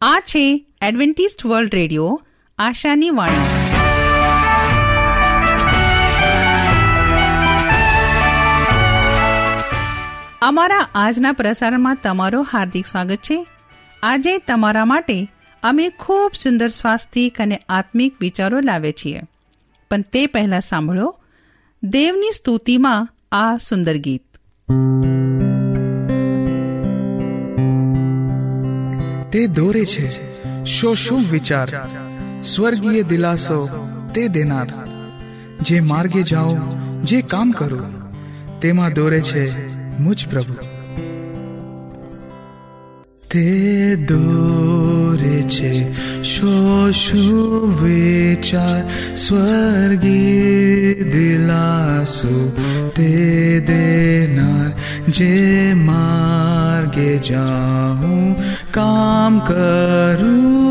આ છે Adventist world radio, આશાની વાણી. અમારા આજના પ્રસારણમાં તમારો હાર્દિક સ્વાગત છે. આજે તમારા માટે અમે ખૂબ સુંદર સ્વાસ્થિક અને આત્મિક વિચારો લાવ્યા છીએ. પણ તે પહેલા સાંભળો, દેવની સ્તુતિમાં આ સુંદર ગીત. તે દોરે છે. શો શું વિચાર? સ્વર્ગીય દિલાસો તે દેનાર. જે માર્ગે જાઓ, જે કામ કરું, તેમાં દોરે છે મુજ પ્રભુ. તે દોરે છે. શો શું વિચાર? સ્વર્ગીય દિલાસો તે દેનાર. જે માર્ગે જાઉં કામ કરું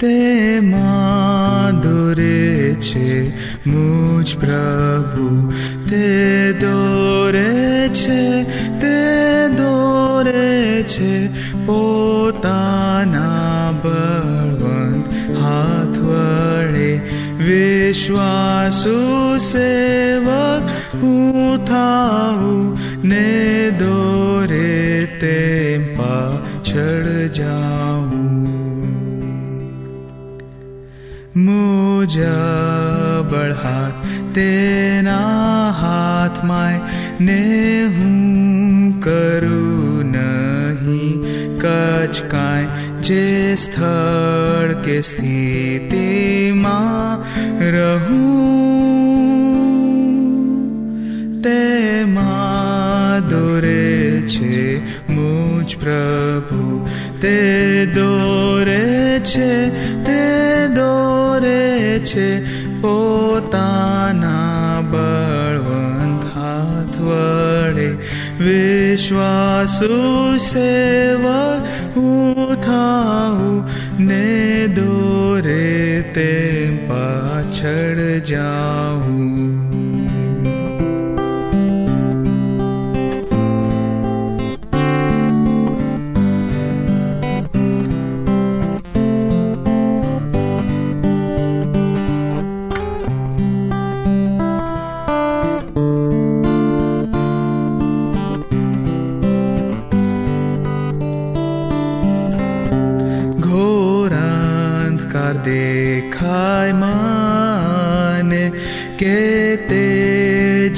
તેમાં દોરે છે મુજ પ્રભુ તે દોરે છે તે દોરે છે પોતાના બળવંત હાથ વડે વિશ્વાસુ સેવક હું થાઉં ને મુજબળ હાથ તેના હાથમાં ને હું કરું નહીં કચ કાંઈ જે સ્થળ કે સ્થિતિમાં રહું તેમાં દોરે છે મુજ પ્રભુ તે દોરે છે છે પોતાના બળવંત હાથ વડે. વિશ્વાસુ સેવા હું થાઉં ને દોરે તે પાછળ જાઉં.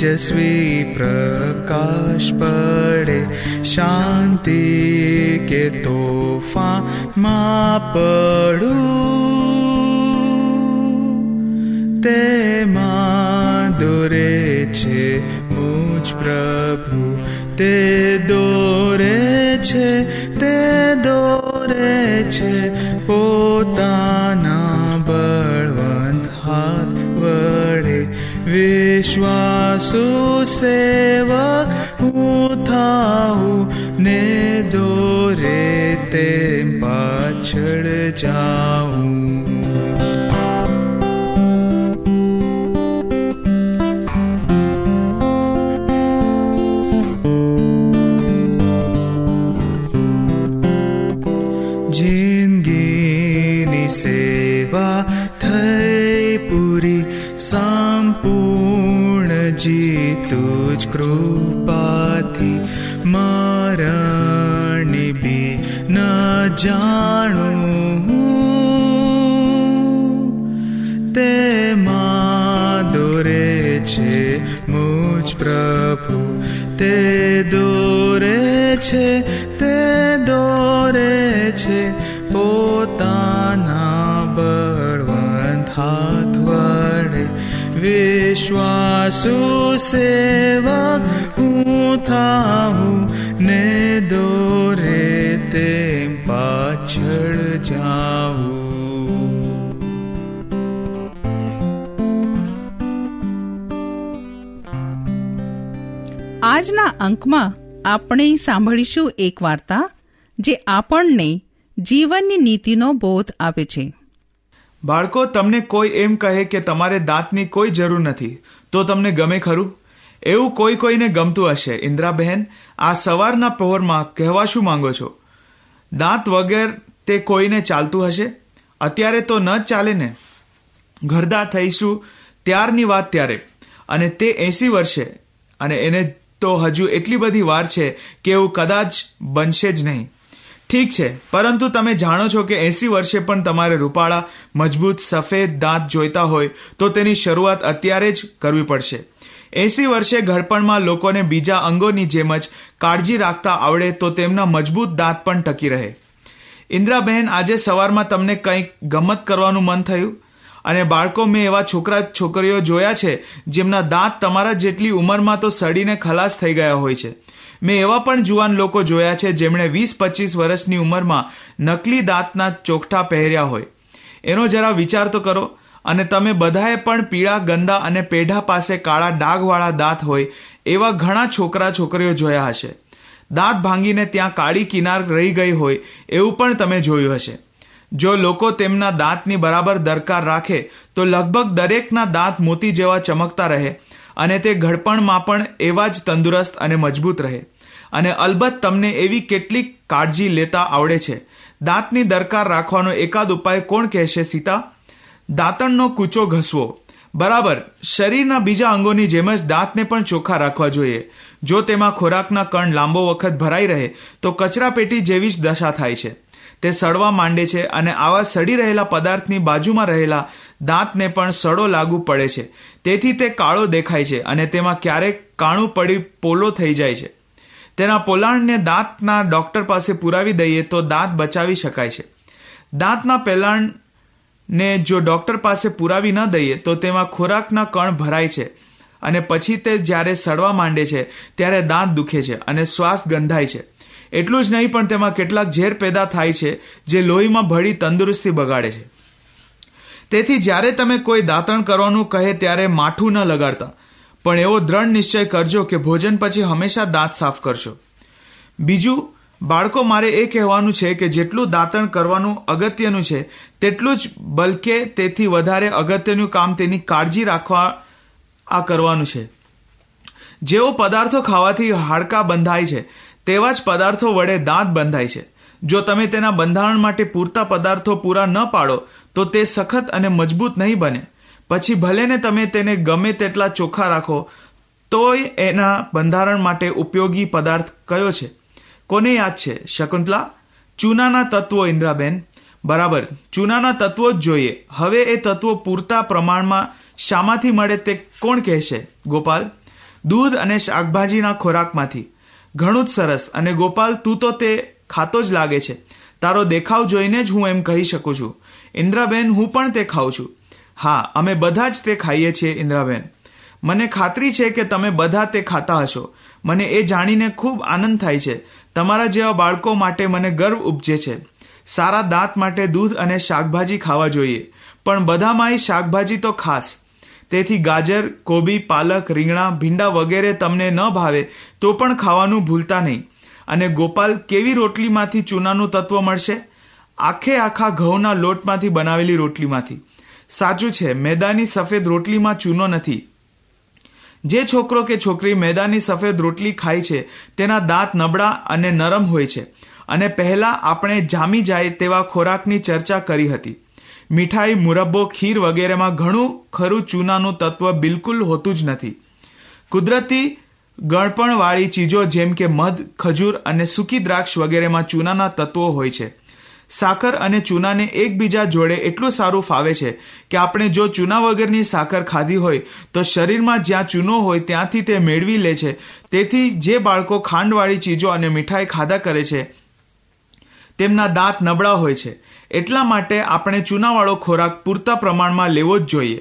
तेजस्वी प्रकाश पड़े शांति के तोफा मा पड़ू। ते मा दुरे छे मुझ प्रभु ते दो વિશ્વાસુ સેવક હું થાઉં ને દોરે તે પાછળ જાઉં જિંદગીની સેવા થઈ પૂરી સંપૂર્ણ જીતું જ કૃપાથી મરણની બી ન જાણું તેમાં દોરે છે મુજ પ્રભુ તે દોરે છે તે દોરે છે પોતાના વિશ્વાસુ સેવા હું થાઉં ને દોરે તે પાછળ જાઉં આજના અંકમાં આપણે સાંભળીશું એક વાર્તા, જે આપણને જીવનની નીતિનો બોધ આપે છે. બાળકો, તમને કોઈ એમ કહે કે તમારે દાંતની કોઈ જરૂર નથી, તો તમને ગમે ખરું? એવું કોઈ કોઈને ગમતું હશે. ઇન્દ્રાબહેન આ સવારના પહોરમાં કહેવા શું માંગો છો? દાંત વગર તે કોઈને ચાલતું હશે? અત્યારે તો ન ચાલે ને. ઘરદાર થઈશું ત્યારની વાત ત્યારે. અને તે એસી વર્ષે, અને એને તો હજુ એટલી બધી વાર છે કે એવું કદાચ બનશે જ નહીં. ઠીક છે, પરંતુ તમે જાણો છો કે એસી વર્ષે પણ તમારે રૂપાળા મજબૂત સફેદ દાંત જોઈતા હોય તો તેની શરૂઆત અત્યારે જ કરવી પડશે. એસી વર્ષે ઘડપણમાં લોકોને બીજા અંગોની જેમ જ કાળજી રાખતા આવડે તો તેમના મજબૂત દાંત પણ ટકી રહે. ઇન્દ્રાબહેન, આજે સવારમાં તમને કંઈક ગમત કરવાનું મન થયું? અને બાળકો, મેં એવા છોકરા, છોકરીઓ જોયા છે, જેમના દાંત તમારા જેટલી ઉંમરમાં તો સડીને ખલાસ થઈ ગયા હોય છે. મેં એવા પણ જુવાન લોકો જોયા છે જેમણે વીસ પચીસ વર્ષની ઉંમરમાં નકલી દાંતના ચોકઠા પહેર્યા હોય. એનો જરા વિચાર તો કરો. અને તમે બધાએ પણ પીળા, ગંદા અને પેઢા પાસે કાળા ડાઘવાળા દાંત હોય એવા ઘણા છોકરા, છોકરીઓ જોયા હશે. દાંત ભાંગીને ત્યાં કાળી કિનાર રહી ગઈ હોય એવું પણ તમે જોયું હશે. જો લોકો તેમના દાંતની બરાબર દરકાર રાખે, તો લગભગ દરેકના દાંત મોતી જેવા ચમકતા રહે. અને તે ઘડપણમાં પણ એવા જ તંદુરસ્ત અને મજબૂત રહે. અને અલબત્ત તમને એવી કેટલીક કાળજી લેતા આવડે છે. દાંતની દરકાર રાખવાનો એકાદ ઉપાય કોણ કહેશે, સીતા? દાંતણનો કૂચો ઘસવો. બરાબર, શરીરના બીજા અંગોની જેમ જ દાંતને પણ ચોખ્ખા રાખવા જોઈએ. જો તેમાં ખોરાકના કણ લાંબો વખત ભરાઈ રહે, તો કચરા પેટી જેવી જ દશા થાય છે. તે સડવા માંડે છે અને આવા સડી રહેલા પદાર્થની બાજુમાં રહેલા દાંતને પણ સડો લાગુ પડે છે. તેથી તે કાળો દેખાય છે અને તેમાં ક્યારેક કાણું પડી પોલો થઈ જાય છે. તેના પોલાણને દાંતના ડોક્ટર પાસે પુરાવી દઈએ તો દાંત બચાવી શકાય છે. દાંતના પેલાણને જો ડોક્ટર પાસે પુરાવી ન દઈએ તો તેમાં ખોરાકના કણ ભરાય છે અને પછી તે જ્યારે સડવા માંડે છે, ત્યારે દાંત દુખે છે અને શ્વાસ ગંધાય છે. એટલું જ નહીં પણ તેમાં કેટલાક ઝેર પેદા થાય છે જે લોહીમાં ભળી તંદુરસ્તી બગાડે છે. તેથી જ્યારે તમે કોઈ દાંતણ કરવાનું કહે ત્યારે માઠું ન લગાડતા. પણ એવો દ્રઢ નિશ્ચય કરજો કે ભોજન પછી હંમેશા દાંત સાફ કરશો. બીજું, બાળકો, મારે એ કહેવાનું છે કે જેટલું દાંતણ કરવાનું અગત્યનું છે, તેટલું જ બલકે તેથી વધારે અગત્યનું કામ તેની કાળજી રાખવા આ કરવાનું છે. જેઓ પદાર્થો ખાવાથી હાડકા બંધાય છે, તેવા જ પદાર્થો વડે દાંત બંધાય છે. જો તમે તેના બંધારણ માટે પૂરતા પદાર્થો પૂરા ન પાડો તો તે સખત અને મજબૂત નહીં બને. પછી ભલે ને તમે તેને ગમે તેટલા ચોખ્ખા રાખો, તોય એના બંધારણ માટે ઉપયોગી પદાર્થ કયો છે? કોને યાદ છે? શકુંતલા? ચૂનાના તત્વો, ઇન્દ્રાબેન. બરાબર. ચૂનાના તત્વો જ જોઈએ. હવે એ તત્વો પૂરતા પ્રમાણમાં શામાંથી મળે તે કોણ કહેશે? ગોપાલ? દૂધ અને શાકભાજીના ખોરાકમાંથી. ઘણું જ સરસ. અને ગોપાલ, તું તો તે ખાતો જ લાગે છે. તારો દેખાવ જોઈને જ હું એમ કહી શકું છું. ઇન્દ્રાબેન, હું પણ તે ખાઉં છું. હા, અમે બધા જ તે ખાઈએ છીએ, ઇન્દ્રાબેન. મને ખાતરી છે કે તમે બધા તે ખાતા હશો. મને એ જાણીને ખૂબ આનંદ થાય છે. તમારા જેવા બાળકો માટે મને ગર્વ ઉપજે છે. સારા દાંત માટે દૂધ અને શાકભાજી ખાવા જોઈએ. પણ બધામાંય શાકભાજી તો ખાસ. તેથી ગાજર, કોબી, પાલક, રીંગણા, ભીંડા વગેરે તમને ન ભાવે તો પણ ખાવાનું ભૂલતા નહીં. અને ગોપાલ કેવી રોટલીમાંથી ચૂનાનું તત્વ મળશે? આખે આખા ઘઉંના લોટમાંથી બનાવેલી રોટલીમાંથી. સાચું છે, મેદાની સફેદ રોટલીમાં ચૂનો નથી. જે છોકરો કે છોકરી મેદાની સફેદ રોટલી ખાય છે, તેના દાંત નબળા અને નરમ હોય છે. અને પહેલા આપણે જામી જાય તેવા ખોરાકની ચર્ચા કરી હતી. મીઠાઈ, મુરબ્બો, ખીર વગેરેમાં ઘણું ખરું ચૂનાનું તત્વ બિલકુલ હોતું જ નથી. કુદરતી ગળપણવાળી ચીજો જેમ કે મધ, ખજૂર અને સૂકી દ્રાક્ષ વગેરેમાં ચૂનાના તત્વો હોય છે. સાકર અને ચૂનાને એકબીજા જોડે એટલું સારું ફાવે છે કે આપણે જો ચૂના વગરની સાકર ખાધી હોય તો શરીરમાં જ્યાં ચૂનો હોય ત્યાંથી તે મેળવી લે છે. તેથી જે બાળકો ખાંડવાળી ચીજો અને મીઠાઈ ખાધા કરે છે, તેમના દાંત નબળા હોય છે. એટલા માટે આપણે ચૂનાવાળો ખોરાક પૂરતા પ્રમાણમાં લેવો જ જોઈએ.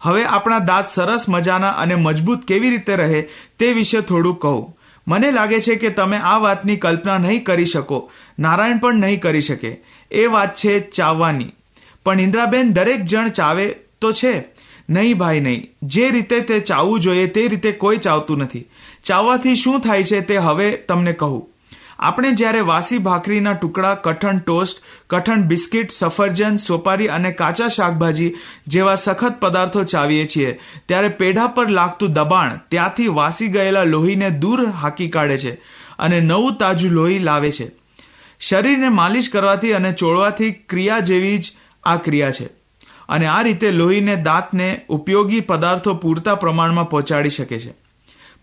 હવે આપણા દાંત સરસ મજાના અને મજબૂત કેવી રીતે રહે તે વિશે થોડું કહું. મને લાગે છે કે તમે આ વાતની કલ્પના નહીં કરી શકો. નારાયણ પણ નહીં કરી શકે. એ વાત છે ચાવવાની. પણ ઇન્દ્રાબેન દરેક જણ ચાવે તો છે. નહીં ભાઈ, નહીં. જે રીતે તે ચાવવું જોઈએ તે રીતે કોઈ ચાવતું નથી. ચાવવાથી શું થાય છે તે હવે તમને કહું. આપણે જ્યારે વાસી ભાખરીના ટુકડા, કઠણ ટોસ્ટ, કઠણ બિસ્કિટ, સફરજન, સોપારી અને કાચા શાકભાજી જેવા સખત પદાર્થો ચાવીએ છીએ, ત્યારે પેઢા પર લાગતું દબાણ ત્યાંથી વાસી ગયેલા લોહીને દૂર હાકી કાઢે છે અને નવું તાજું લોહી લાવે છે. શરીરને માલિશ કરવાથી અને ચોળવાથી ક્રિયા જેવી જ આ ક્રિયા છે. અને આ રીતે લોહીને દાંતને ઉપયોગી પદાર્થો પૂરતા પ્રમાણમાં પહોંચાડી શકે છે.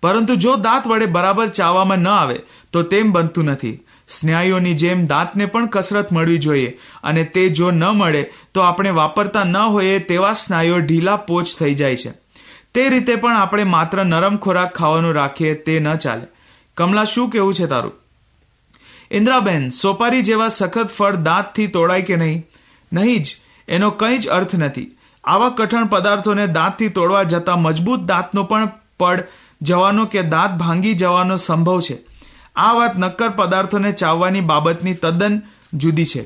પરંતુ જો દાંત વડે બરાબર ચાવવામાં ન આવે, તો તેમ બનતું નથી. સ્નાયુઓની જેમ દાંતને પણ કસરત મળવી જોઈએ અને તે જો ન મળે, તો આપણે વાપરતા ન હોઈએ તેવા સ્નાયુઓ ઢીલા પોચ થઈ જાય છે. તે રીતે પણ આપણે માત્ર નરમ ખોરાક ખાવાનું રાખીએ તે ન ચાલે. કમલા, શું કેવું છે તારું? ઇન્દ્રાબેન, સોપારી જેવા સખત ફળ દાંતથી તોડાય કે નહીં? નહીં જ, એનો કંઈ જ અર્થ નથી. આવા કઠણ પદાર્થોને દાંતથી તોડવા જતા મજબૂત દાંતનો પણ પડ જવાનો કે દાંત ભાંગી જવાનો સંભવ છે. આ વાત નક્કર પદાર્થોને ચાવવાની બાબતની તદ્દન જુદી છે.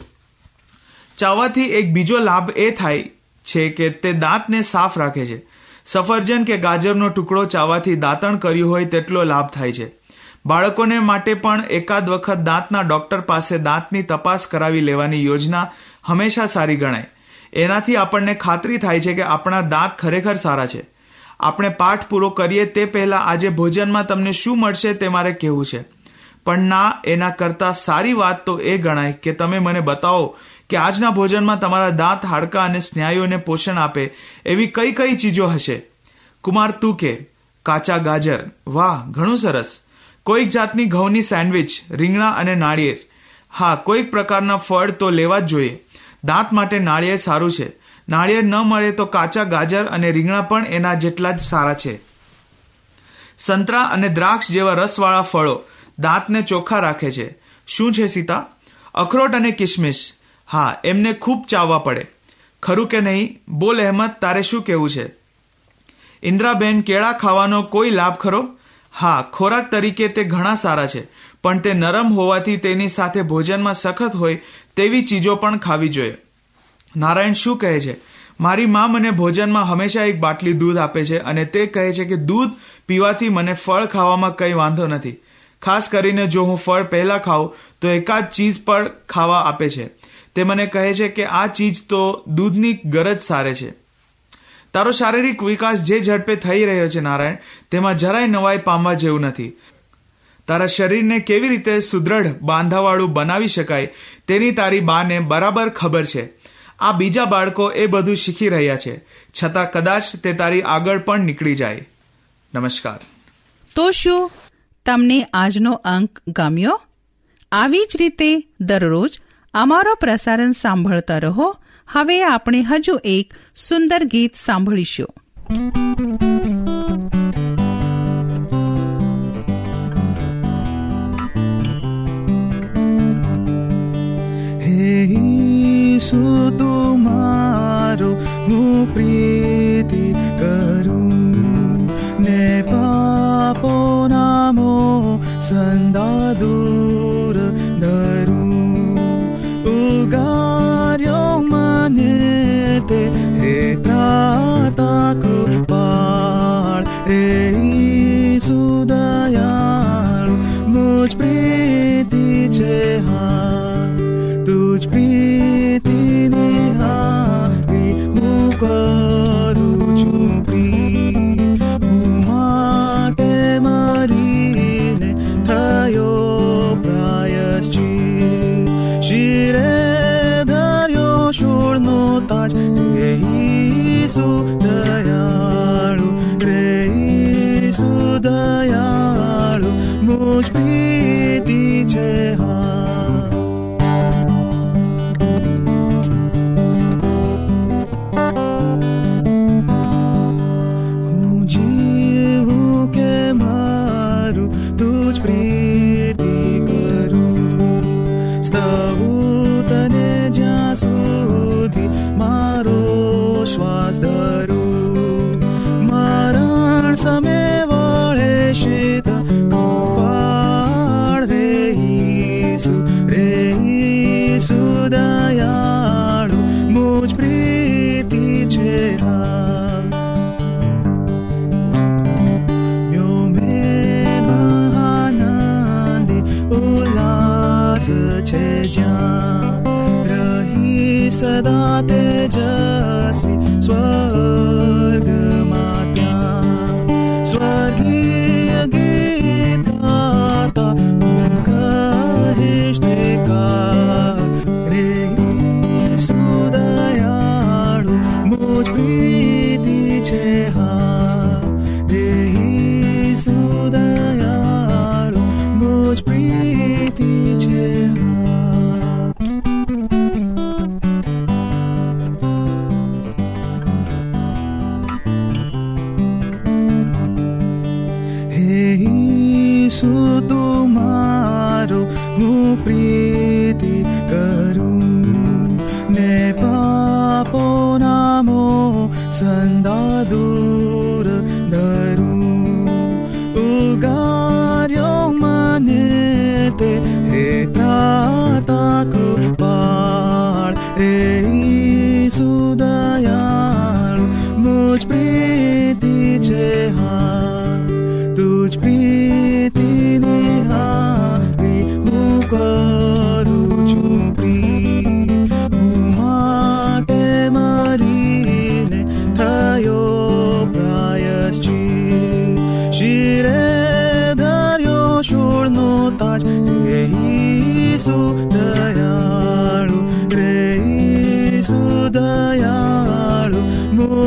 ચાવવાથી એક બીજો લાભ એ થાય છે કે તે દાંતને સાફ રાખે છે. સફરજન કે ગાજરનો ટુકડો ચાવવાથી દાંતણ કર્યું હોય તેટલો લાભ થાય છે. બાળકોને માટે પણ એકાદ વખત દાંતના ડોક્ટર પાસે દાંતની તપાસ કરાવી લેવાની યોજના હંમેશા સારી ગણાય. એનાથી આપણને ખાતરી થાય છે કે આપણા દાંત ખરેખર સારા છે. આપણે પાઠ પૂરો કરીએ તે પહેલા આજે ભોજનમાં તમને શું મળશે તે મારે કહેવું છે. પણ ના, એના કરતાં સારી વાત તો એ ગણાય કે તમે મને બતાવો કે આજના ભોજનમાં તમારા દાંત હાડકા અને સ્નાયુઓને પોષણ આપે એવી કઈ કઈ ચીજો હશે? કુમાર, તું કે? કાચા ગાજર. વાહ, ઘણું સરસ. કોઈક જાતની ઘઉંની સેન્ડવિચ, રીંગણા અને નાળિયેર. હા, કોઈક પ્રકારના ફળ તો લેવા જ જોઈએ. દાંત માટે નાળિયેર સારું છે. નાળિયેર ન મળે તો કાચા ગાજર અને રીંગણા પણ એના જેટલા જ સારા છે. સંતરા અને દ્રાક્ષ જેવા રસવાળા ફળો દાંતને ચોખ્ખા રાખે છે. શું છે સીતા? અખરોટ અને કિશમિશ હા, એમને ખૂબ ચાવવા પડે. ખરું કે નહીં? બોલ અહેમદ, તારે શું કહેવું છે? ઇન્દ્રાબેન, કેળા ખાવાનો કોઈ લાભ ખરો? હા, ખોરાક તરીકે તે ઘણા સારા છે, પણ તે નરમ હોવાથી તેની સાથે ભોજનમાં સખત હોય તેવી ચીજો પણ ખાવી જોઈએ. નારાયણ શું કહે છે? મારી મા મને ભોજનમાં હંમેશા એક બાટલી દૂધ આપે છે અને તે કહે છે કે દૂધ પીવાથી મને ફળ ખાવામાં કંઈ વાંધો નથી. ખાસ કરીને જો હું ફળ પહેલાં ખાઉં, તો એકાદ ચીજ પણ ખાવા આપે છે. તે મને કહે છે કે આ ચીજ તો દૂધની ગરજ સારે છે. તારો શારીરિક વિકાસ જે ઝડપે થઈ રહ્યો છે નારાયણ, તેમાં જરાય નવાઈ પામવા જેવું નથી. તારા શરીરને કેવી રીતે સુદૃઢ બાંધાવાળું બનાવી શકાય, તેની તારી બાને બરાબર ખબર છે. આ બીજા બાળકો એ બધું શીખી રહ્યા છે. છતાં કદાચ તે તારી આગળ પણ નીકળી જાય. નમસ્કાર. તો શું? તમને આજનો અંક ગમ્યો? આવી જ રીતે દરરોજ અમારો પ્રસારણ સાંભળતા રહો. હવે આપણે હજુ એક સુંદર ગીત સાંભળીશું. ઈસુ તુમારો હું પ્રીતિ કરું ને પાપો નામો સંદા દૂર ધરું ઉગાર્યો મને તે હે ત્રાતા કૃપાળ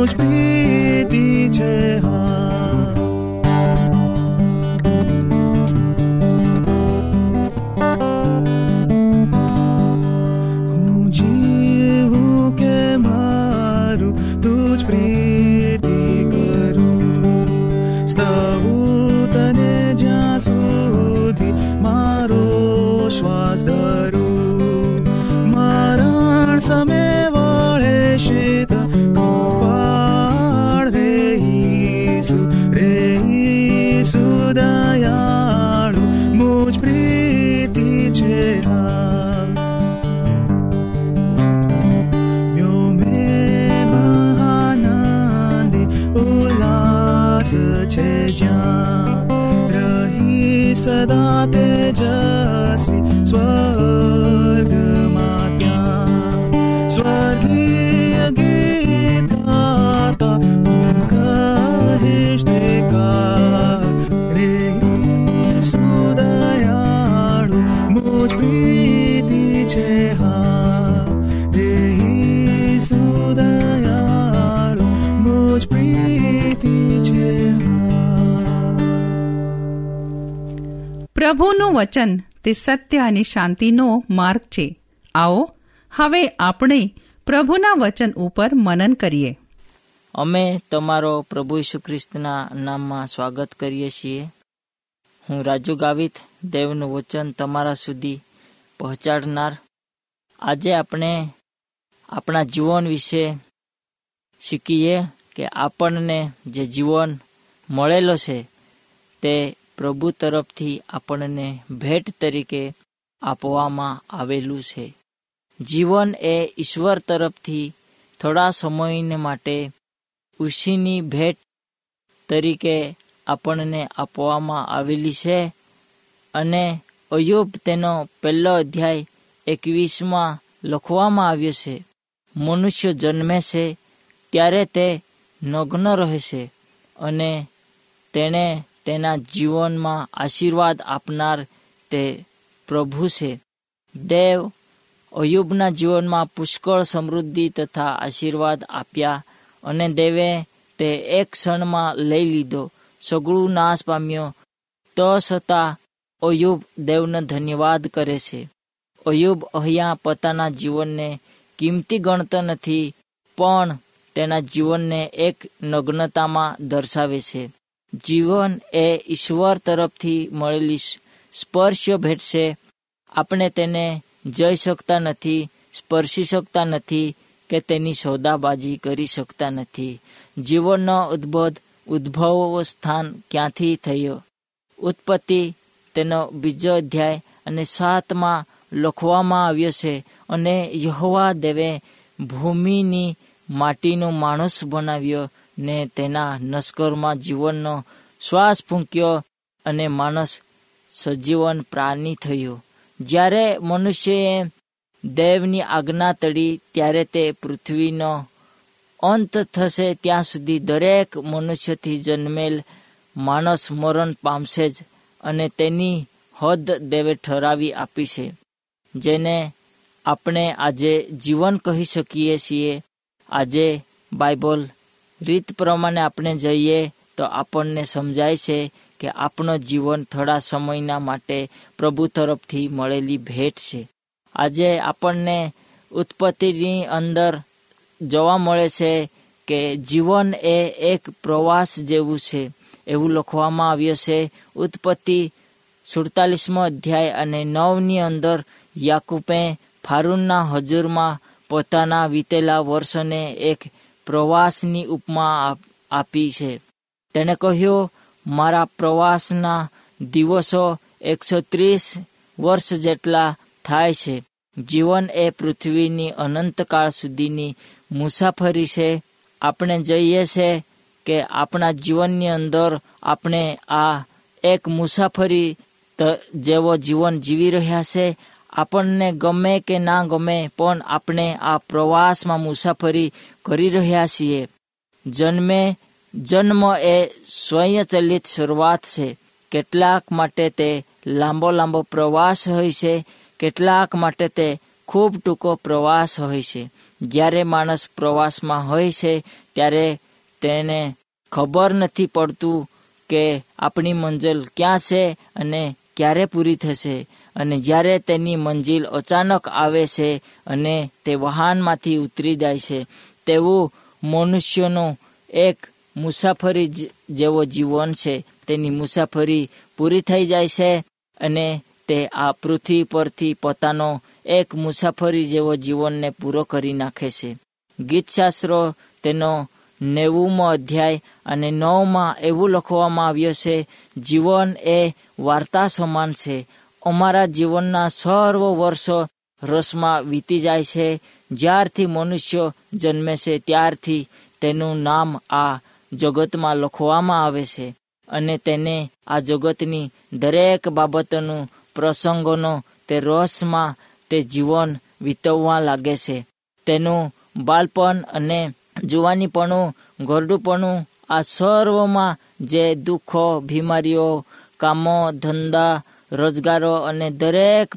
Much pity, પ્રભુનું વચન તે સત્ય અને શાંતિનો માર્ગ છે. આવો, હવે આપણે પ્રભુના વચન ઉપર મનન કરીએ. અમે તમારો પ્રભુ ઈસુ ખ્રિસ્તના નામમાં સ્વાગત કરીએ છીએ. હું રાજુ ગાવિત, દેવનું વચન તમારા સુધી પહોંચાડનાર. આજે આપણે આપણા જીવન વિશે શીખીએ કે આપણને જે જીવન મળેલો છે તે પ્રભુ તરફથી આપણને ભેટ તરીકે આપવામાં આવેલું છે. જીવન એ ઈશ્વર તરફથી થોડા સમયને માટે ઉશીની ભેટ તરીકે આપણને આપવામાં આવેલી છે અને અયુબ તેનો પહેલો અધ્યાય એકવીસમાં લખવામાં આવ્યો છે, મનુષ્ય જન્મે છે ત્યારે તે નગ્ન રહે છે અને તેણે તેના જીવનમાં આશીર્વાદ આપનાર તે પ્રભુ છે. દેવ અયુબના જીવનમાં પુષ્કળ સમૃદ્ધિ તથા આશીર્વાદ આપ્યા અને દેવે તે એક ક્ષણમાં લઈ લીધો. સગળું નાશ પામ્યો. તો છતાં અયુબ દેવને ધન્યવાદ કરે છે. અયુબ અહીંયા પોતાના જીવનને કિંમતી ગણતો નથી, પણ તેના જીવનને એક નગ્નતામાં દર્શાવે છે. જીવન એ ઈશ્વર તરફથી મળેલી સ્પર્શ્ય ભેટ છે આપણે તેને જઈ શકતા નથી, સ્પર્શી શકતા નથી કે તેની સોદાબાજી કરી શકતા નથી. જીવનનો ઉદ્ભવ ઉદ્ભવ સ્થાન ક્યાંથી થયો? ઉત્પત્તિ તેનો બીજો અધ્યાય અને સાતમાં લખવામાં આવ્યો છે અને યહોવા દેવે ભૂમિની માટીનો માણસ બનાવ્યો ને તેના નસ્કરમાં જીવનનો શ્વાસ ફૂંક્યો અને માણસ સજીવન પ્રાણી થયો. જ્યારે મનુષ્યએ દેવની આજ્ઞા તળી ત્યારે તે પૃથ્વીનો અંત થશે ત્યાં સુધી દરેક મનુષ્યથી જન્મેલ માણસ મરણ પામશે જ અને તેની હદ દેવે ઠરાવી આપી છે. જેને આપણે આજે જીવન કહી શકીએ છીએ. આજે બાઇબલ રીત પ્રમાણે આપણે જઈએ તો આપણને સમજાય છે કે આપણો જીવન થોડા સમયના માટે પ્રભુ તરફથી મળેલી ભેટ છે. આજે આપણને ઉત્પત્તિની અંદર જોવા મળે છે કે જીવન એ એક પ્રવાસ જેવું છે. એવું લખવામાં આવ્યું છે. ઉત્પત્તિ સુડતાલીસમો અધ્યાય અને નવની અંદર યાકુબે ફારૂનના હજુરમાં પોતાના વીતેલા વર્ષને એક પ્રવાસની ઉપમા આપી છે. તેણે કહ્યું, મારા પ્રવાસના દિવસો એકસો ત્રીસ વર્ષ જેટલા થાય છે. જીવન એ પૃથ્વીની અનંતકાળ સુધીની મુસાફરી છે. આપણે જઈએ છે કે આપણા જીવનની અંદર આપણે આ એક મુસાફરી જેવો જીવન જીવી રહ્યા છે. આપણને ગમે કે ના ગમે, પણ આપણે આ પ્રવાસમાં મુસાફરી કરી રહ્યા છીએ. જન્મે, જન્મ એ સ્વયંચલિત શરૂઆત છે. કેટલાક માટે તે લાંબો લાંબો પ્રવાસ હોય છે, કેટલાક માટે તે ખૂબ ટૂંકો પ્રવાસ હોય છે. જ્યારે માણસ પ્રવાસમાં હોય છે, ત્યારે તેને ખબર નથી પડતું કે આપણી મંજિલ ક્યાં છે અને ક્યારે પૂરી થશે. અને જ્યારે તેની મંજિલ અચાનક આવે છે અને તે વાહનમાંથી ઉતરી જાય છે તેવું મનુષ્યનું એક મુસાફરી જેવો જીવન છે. તેની મુસાફરી પૂરી થઈ જાય છે અને તે આ પૃથ્વી પરથી પોતાનો એક મુસાફરી જેવો જીવનને પૂરો કરી નાખે છે. ગીતશાસ્ત્રો તેનો નેવુંમો અધ્યાય અને નવમાં એવું લખવામાં આવ્યું છે, જીવન એ વાર્તા સમાન છે. અમારા જીવનના સર્વ વર્ષો રસમાં વીતી જાય છે. જ્યારથી મનુષ્ય જન્મે છે ત્યારથી તેનું નામ આ જગતમાં લખવામાં આવે છે અને તેને આ જગતની દરેક બાબતોનું, પ્રસંગોનો, તે રસમાં તે જીવન વિતવવા લાગે છે. તેનું બાળપણ અને જુવાનીપણું, ગરડુપણું, આ સર્વમાં જે દુઃખો, બીમારીઓ, કામો, ધંધા, રોજગારો અને દરેક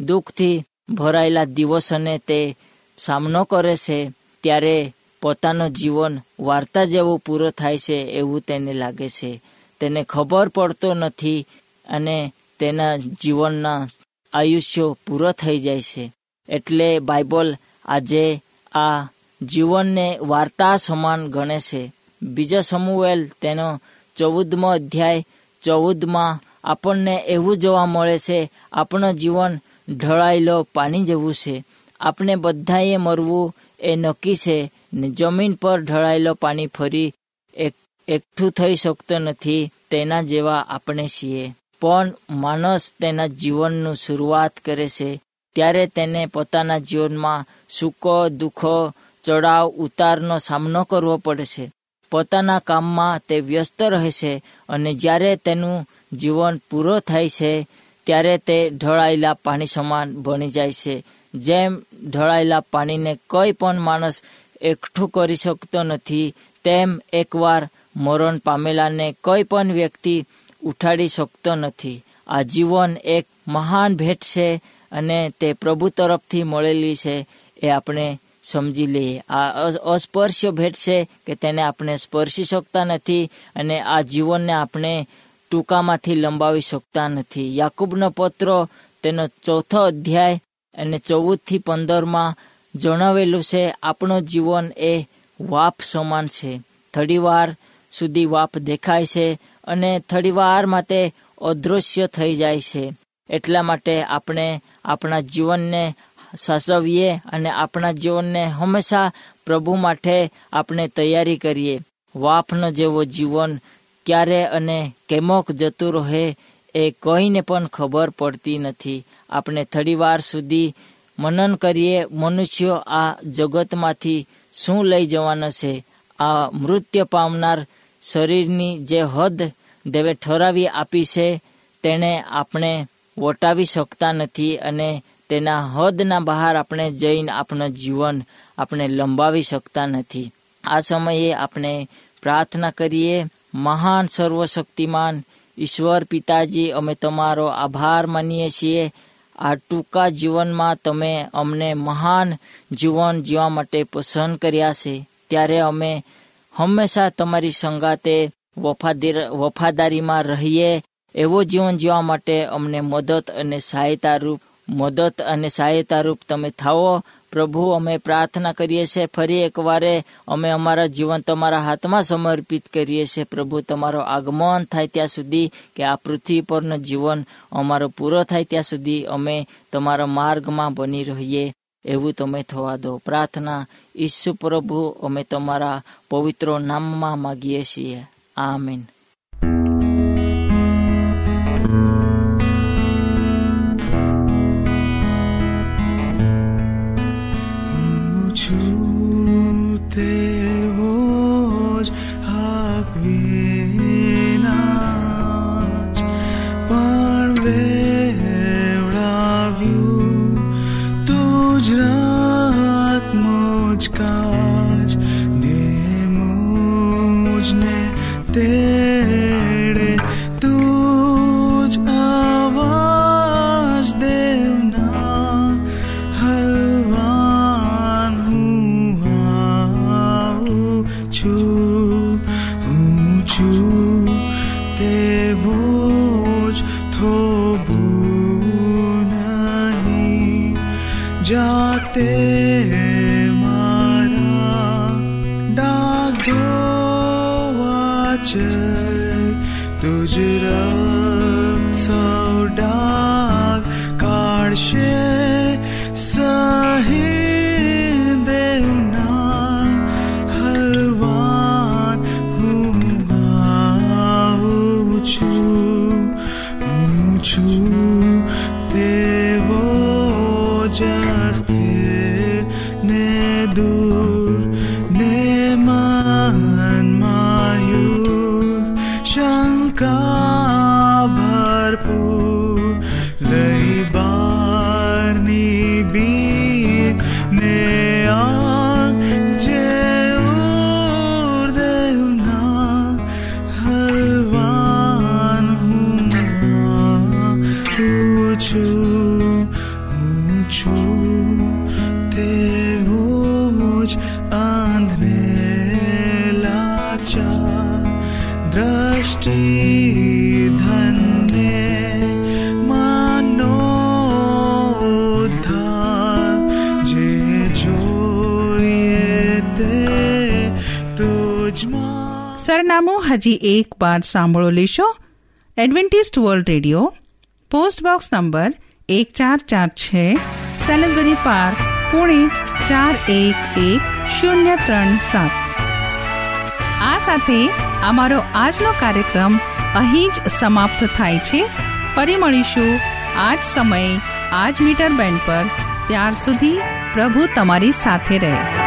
દુઃખથી ભરાયેલા દિવસોને તે સામનો કરે છે, ત્યારે પોતાનું જીવન વાર્તા જેવું પૂરો થાય છે એવું તેને લાગે છે. તેને ખબર પડતો નથી અને તેના જીવનના આયુષ્યો પૂરો થઈ જાય છે. એટલે બાઇબલ આજે આ જીવનને વાર્તા સમાન ગણે છે. બીજો સમુએલ તેનો ચૌદમો અધ્યાય, ચૌદમાં આપણને એવું જોવા મળે છે, આપણું જીવન ઢળાયેલો પાણી જેવું છે. આપણે બધાએ મરવું એ નક્કી છે ને જમીન પર ઢળાયેલો પાણી ફરી એક, એકઠું થઈ શકતો નથી તેના જેવા આપણે છીએ. પણ માણસ તેના જીવનનું શરૂઆત કરે છે. ત્યારે તેને પોતાના જીવનમાં સુખો, દુઃખો ચડાવ ઉતારનો સામનો કરવો પડે છે. પોતાના કામમાં તે વ્યસ્ત રહે છે અને જ્યારે તેનું જીવન પૂરો થાય છે, ત્યારે તે ઢળાયેલા પાણી સમાન બની જાય છે. જેમ ઢળાયેલા પાણીને કોઈ પણ માણસ એકઠું કરી શકતો નથી, તેમ એકવાર મરણ પામેલાને કોઈ પણ વ્યક્તિ ઉઠાડી શકતો નથી. આ જીવન એક મહાન ભેટ છે અને તે પ્રભુ તરફથી મળેલી છે, એ આપણે સમજી લઈએ. આ અસ્પર્શ્ય ભેટ છે કે તેને આપણે સ્પર્શી શકતા નથી અને આ જીવનને આપણે ટૂંકામાંથી લંબાવી શકતા નથી. યાકૂબનો પત્રો તેનો ચોથો અધ્યાય અને ચૌદથી પંદરમાં જણાવેલું છે, આપણું જીવન એ વાપ સમાન છે. થોડીવાર સુધી વાપ દેખાય છે અને થોડીવાર માટે અદૃશ્ય થઈ જાય છે. એટલા માટે આપણે આપણા જીવનને સાચવીએ અને આપણા જીવનને હંમેશા પ્રભુ માટે આપણે તૈયારી કરીએ. વાપનો જેવો જીવન ક્યારે અને કેમોક જતું રહે એ કોઈને પણ ખબર પડતી નથી. આપણે થોડીવાર સુધી મનન કરીએ, મનુષ્યો આ જગતમાંથી શું લઈ જવાનો છે? આ મૃત્યુ પામનાર શરીરની જે હદ દેવે ઠરાવી આપી છે તેને આપણે વટાવી શકતા નથી અને તેના હદના બહાર આપણે જઈને આપણું જીવન આપણે લંબાવી શકતા નથી. આ સમયે આપણે પ્રાર્થના કરીએ, મહાન સર્વશક્તિમાન, ઈશ્વર પિતાજી, અમે તમારો આભાર માનીએ છીએ. આ ટૂંકા જીવનમાં તમે અમને મહાન જીવન જીવવા માટે પસંદ કર્યા છે. ત્યારે અમે હંમેશા તમારી સંગાતે વફાદાર, વફાદારીમાં રહીએ એવો જીવન જીવવા માટે અમને મદદ અને સહાયતા રૂપ, મદદ અને સહાયતા રૂપ તમે થાઓ. પ્રભુ, અમે પ્રાર્થના કરીએ છીએ, ફરી એકવારે અમે અમારા જીવન તમારા હાથમાં સમર્પિત કરીએ છીએ. પ્રભુ, તમારો આગમન થાય ત્યાં સુધી કે આ પૃથ્વી પરનું જીવન અમારો પૂરો થાય ત્યાં સુધી અમે તમારા માર્ગમાં બની રહીએ. એવું તમે થવા દો. પ્રાર્થના ઈસુ પ્રભુ, અમે તમારા પવિત્ર નામમાં માગીએ છીએ. આમીન. હાક Here. સરનામું હજી એક વાર સાંભળો લેશો. Adventist World Radio, post box number એક ચાર ચાર છે સેલેસબરી પાર્ક, પુણે ચાર એક એક શૂન્ય ત્રણ સાત. આ સાથે અમારો આજનો કાર્યક્રમ અહીં જ સમાપ્ત થાય છે. ફરી મળીશું આજ સમયે, આજ મીટર બેન્ડ પર. ત્યાર સુધી પ્રભુ તમારી સાથે રહે.